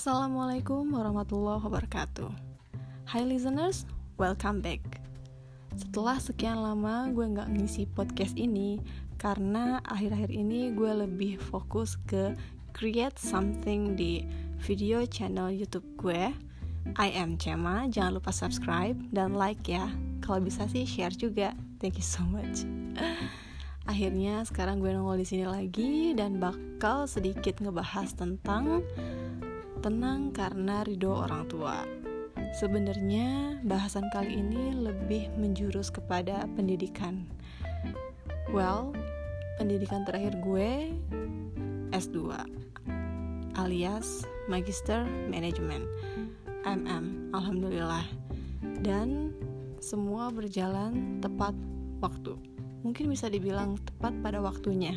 Assalamualaikum warahmatullahi wabarakatuh. Hai listeners, welcome back. Setelah sekian lama gue gak ngisi podcast ini Karena akhir-akhir ini gue lebih fokus ke create something di video channel youtube gue. I am Cema, jangan lupa subscribe dan like ya. Kalau bisa sih share juga, thank you so much. Akhirnya sekarang gue nongol di sini lagi dan bakal sedikit ngebahas tentang Tenang karena ridho orang tua. Sebenarnya bahasan kali ini lebih menjurus kepada pendidikan. Well, pendidikan terakhir gue S2 alias Magister Management MM. Alhamdulillah. Dan semua berjalan tepat waktu. Mungkin bisa dibilang tepat pada waktunya.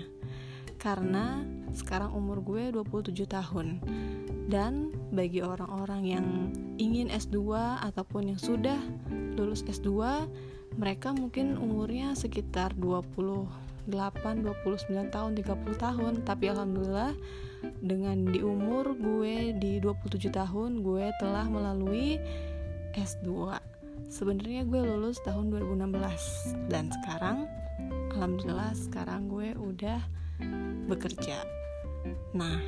Karena sekarang umur gue 27 tahun. Dan bagi orang-orang yang ingin S2 ataupun yang sudah lulus S2, mereka mungkin umurnya sekitar 28, 29 tahun, 30 tahun, tapi alhamdulillah dengan di umur gue di 27 tahun gue telah melalui S2. Sebenarnya gue lulus tahun 2016 dan sekarang alhamdulillah sekarang gue udah bekerja. Nah,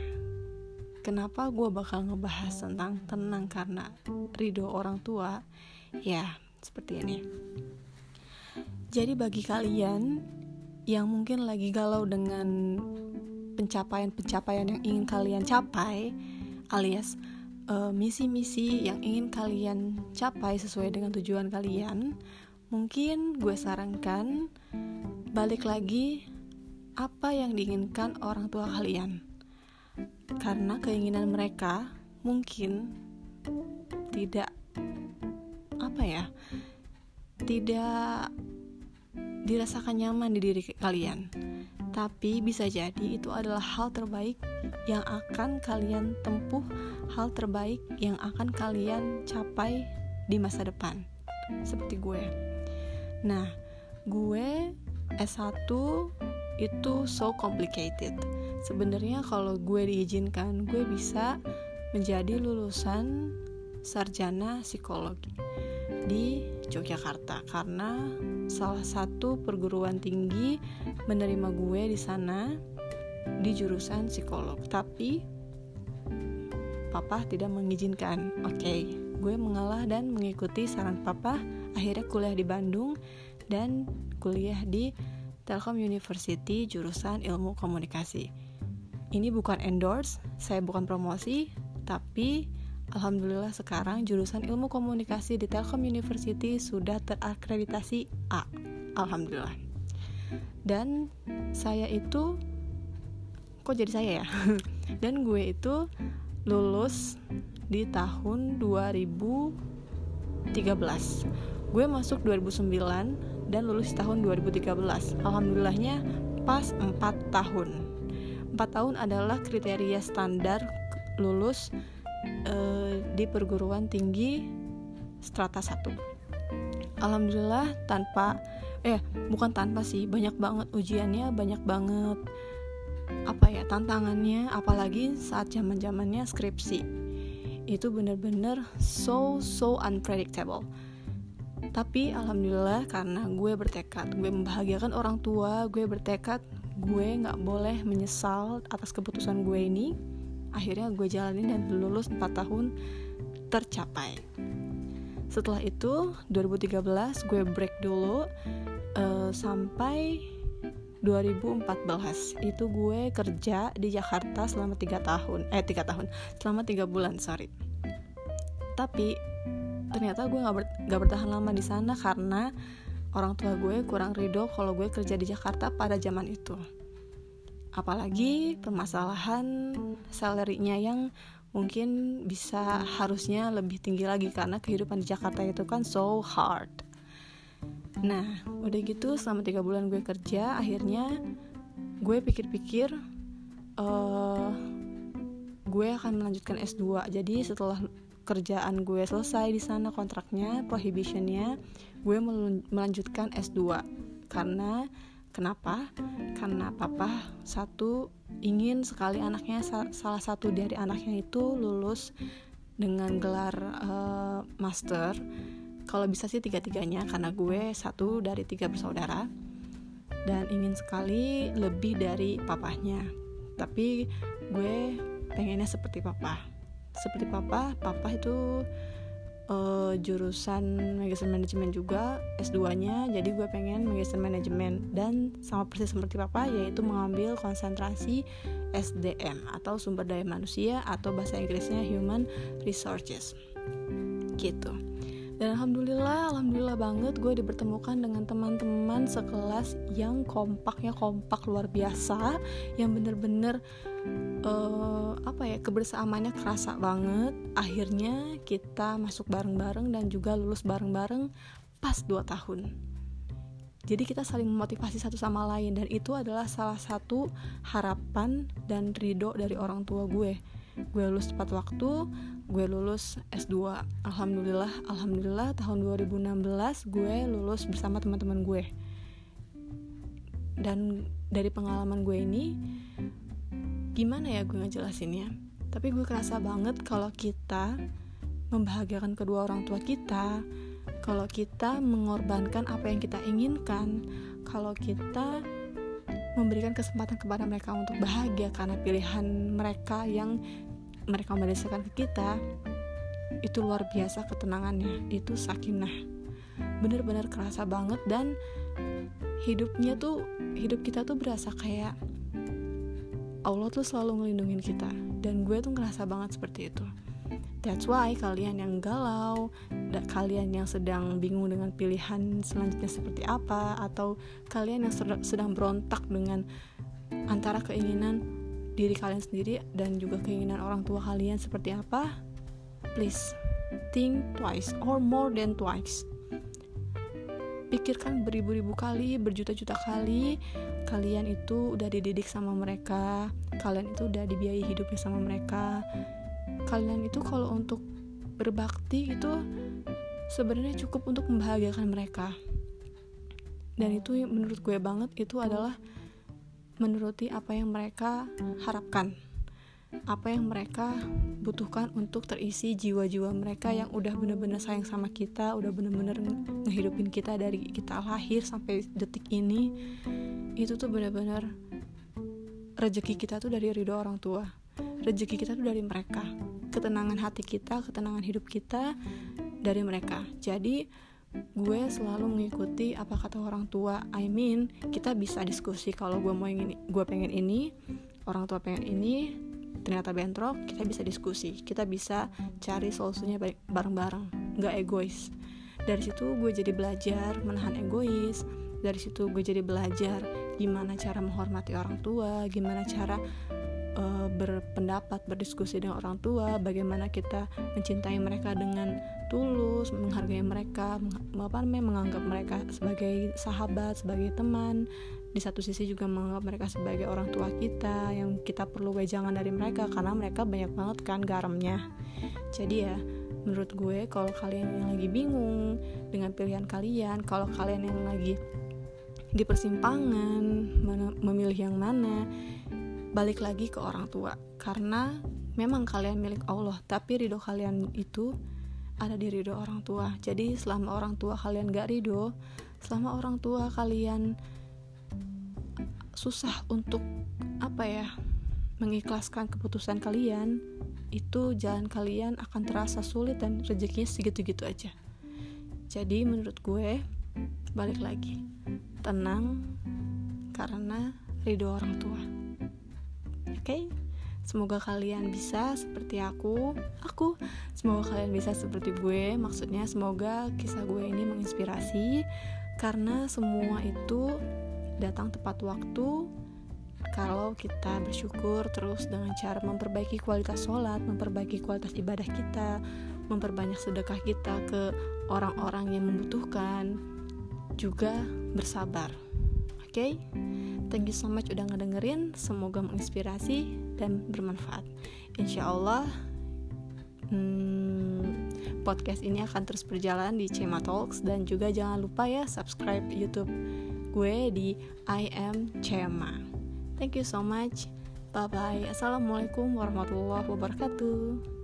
kenapa gue bakal ngebahas tentang tenang karena ridho orang tua ya seperti ini jadi bagi kalian yang mungkin lagi galau dengan pencapaian-pencapaian yang ingin kalian capai alias eh, misi-misi uh, yang ingin kalian capai sesuai dengan tujuan kalian mungkin gue sarankan balik lagi apa yang diinginkan orang tua kalian? Karena keinginan mereka mungkin tidak apa ya tidak dirasakan nyaman di diri kalian. Tapi bisa jadi itu adalah hal terbaik yang akan kalian tempuh hal terbaik yang akan kalian capai di masa depan. Seperti gue. Nah gue S1 itu so complicated. Sebenarnya kalau gue diizinkan gue bisa menjadi lulusan sarjana psikologi di Yogyakarta karena salah satu perguruan tinggi menerima gue di sana di jurusan psikolog. Tapi papa tidak mengizinkan. Oke okay, gue mengalah dan mengikuti saran papa. Akhirnya kuliah di Bandung dan kuliah di Telkom University jurusan ilmu komunikasi ini bukan endorse, saya bukan promosi, tapi alhamdulillah sekarang jurusan ilmu komunikasi di Telkom University sudah terakreditasi A. Alhamdulillah. Dan saya itu kok jadi saya ya? Dan gue itu lulus di tahun 2013. Gue masuk 2009 dan lulus tahun 2013. Alhamdulillahnya pas 4 tahun. 4 tahun adalah kriteria standar lulus uh, di perguruan tinggi strata 1 Alhamdulillah tanpa eh bukan tanpa sih banyak banget ujiannya banyak banget apa ya tantangannya apalagi saat zaman zamannya skripsi. Itu bener-bener so so unpredictable tapi alhamdulillah karena gue bertekad gue membahagiakan orang tua gue bertekad gue nggak boleh menyesal atas keputusan gue ini akhirnya gue jalanin dan lulus 4 tahun tercapai. Setelah itu 2013 gue break dulu uh, sampai 2014 itu gue kerja di Jakarta selama tiga tahun eh tiga tahun selama tiga bulan sorry. Tapi ternyata gue nggak ber, gak bertahan lama di sana karena orang tua gue kurang ridho kalau gue kerja di Jakarta pada zaman itu. Apalagi permasalahan salary-nya yang mungkin bisa harusnya lebih tinggi lagi karena kehidupan di Jakarta itu kan so hard. Nah, udah gitu selama tiga bulan gue kerja, akhirnya gue pikir-pikir uh, gue akan melanjutkan S2. Jadi setelah kerjaan gue selesai di sana kontraknya prohibitionnya gue melanjutkan S2 karena Kenapa? Karena papa satu ingin sekali anaknya salah satu dari anaknya itu lulus dengan gelar uh, master. Kalau bisa sih tiga-tiganya karena gue satu dari tiga bersaudara dan ingin sekali lebih dari papahnya. Tapi gue pengennya seperti papa. Seperti papa, papa itu uh, jurusan manajemen manajemen juga S2-nya jadi gue pengen manajemen manajemen dan sama persis seperti papa yaitu mengambil konsentrasi SDM atau sumber daya manusia atau bahasa Inggrisnya human resources. Gitu dan alhamdulillah alhamdulillah banget gue dipertemukan dengan teman-teman sekelas yang kompaknya kompak luar biasa. Yang bener-bener uh, apa ya kebersamaannya kerasa banget. Akhirnya kita masuk bareng-bareng dan juga lulus bareng-bareng pas 2 tahun. Jadi kita saling memotivasi satu sama lain dan itu adalah salah satu harapan dan ridho dari orang tua gue gue lulus tepat waktu gue lulus S2 Alhamdulillah Alhamdulillah tahun 2016 gue lulus bersama teman-teman gue. Dan dari pengalaman gue ini gimana ya gue ngejelasinnya? Tapi gue kerasa banget kalau kita membahagiakan kedua orang tua kita kalau kita mengorbankan apa yang kita inginkan kalau kita memberikan kesempatan kepada mereka untuk bahagia karena pilihan mereka yang mereka mendasarkan ke kita itu luar biasa ketenangannya itu sakinah. Bener-bener kerasa banget dan hidupnya tuh hidup kita tuh berasa kayak Allah tuh selalu ngelindungin kita dan gue tuh ngerasa banget seperti itu. That's why kalian yang galau, kalian yang sedang bingung dengan pilihan selanjutnya seperti apa, atau kalian yang sedang berontak dengan antara keinginan diri kalian sendiri dan juga keinginan orang tua kalian seperti apa, please think twice or more than twice. Pikirkan beribu-ribu kali, berjuta-juta kali, kalian itu udah dididik sama mereka, kalian itu udah dibiayai hidupnya sama mereka. Kalian itu kalau untuk berbakti itu sebenarnya cukup untuk membahagiakan mereka. Dan itu menurut gue banget itu adalah menuruti apa yang mereka harapkan apa yang mereka butuhkan untuk terisi jiwa-jiwa mereka yang udah bener-bener sayang sama kita udah bener-bener ngehidupin kita dari kita lahir sampai detik ini. Itu tuh bener-bener rezeki kita tuh dari ridho orang tua rezeki kita tuh dari mereka ketenangan hati kita ketenangan hidup kita dari mereka. Jadi gue selalu mengikuti apa kata orang tua. I mean kita bisa diskusi kalau gue mau ini gue pengen ini orang tua pengen ini ternyata bentrok kita bisa diskusi. Kita bisa cari solusinya bareng-bareng. Nggak egois. Dari situ gue jadi belajar menahan egois. Dari situ gue jadi belajar gimana cara menghormati orang tua gimana cara uh, berpendapat berdiskusi dengan orang tua bagaimana kita mencintai mereka dengan tulus menghargai mereka apa namanya menganggap mereka sebagai sahabat sebagai teman. Di satu sisi juga menganggap mereka sebagai orang tua kita yang kita perlu wejangan dari mereka karena mereka banyak banget kan garamnya. Jadi ya menurut gue kalau kalian yang lagi bingung dengan pilihan kalian kalau kalian yang lagi di persimpangan memilih yang mana balik lagi ke orang tua. Karena memang kalian milik Allah tapi ridho kalian itu ada di ridho orang tua. Jadi selama orang tua kalian gak ridho selama orang tua kalian susah untuk apa ya mengikhlaskan keputusan kalian itu jalan kalian akan terasa sulit dan rezekinya segitu-gitu aja. Jadi menurut gue balik lagi. Tenang karena ridho orang tua okay? Semoga kalian bisa seperti aku, aku. Semoga kalian bisa seperti gue. Maksudnya semoga kisah gue ini menginspirasi karena semua itu datang tepat waktu kalau kita bersyukur terus dengan cara memperbaiki kualitas sholat, memperbaiki kualitas ibadah kita, memperbanyak sedekah kita ke orang-orang yang membutuhkan, juga bersabar. Okay? thank you so much udah ngedengerin. Semoga menginspirasi dan bermanfaat. Insya Allah hmm, podcast ini akan terus berjalan di Cema Talks dan juga jangan lupa ya subscribe YouTube gue di I am Cema. Thank you so much. Bye bye. Assalamualaikum warahmatullahi wabarakatuh.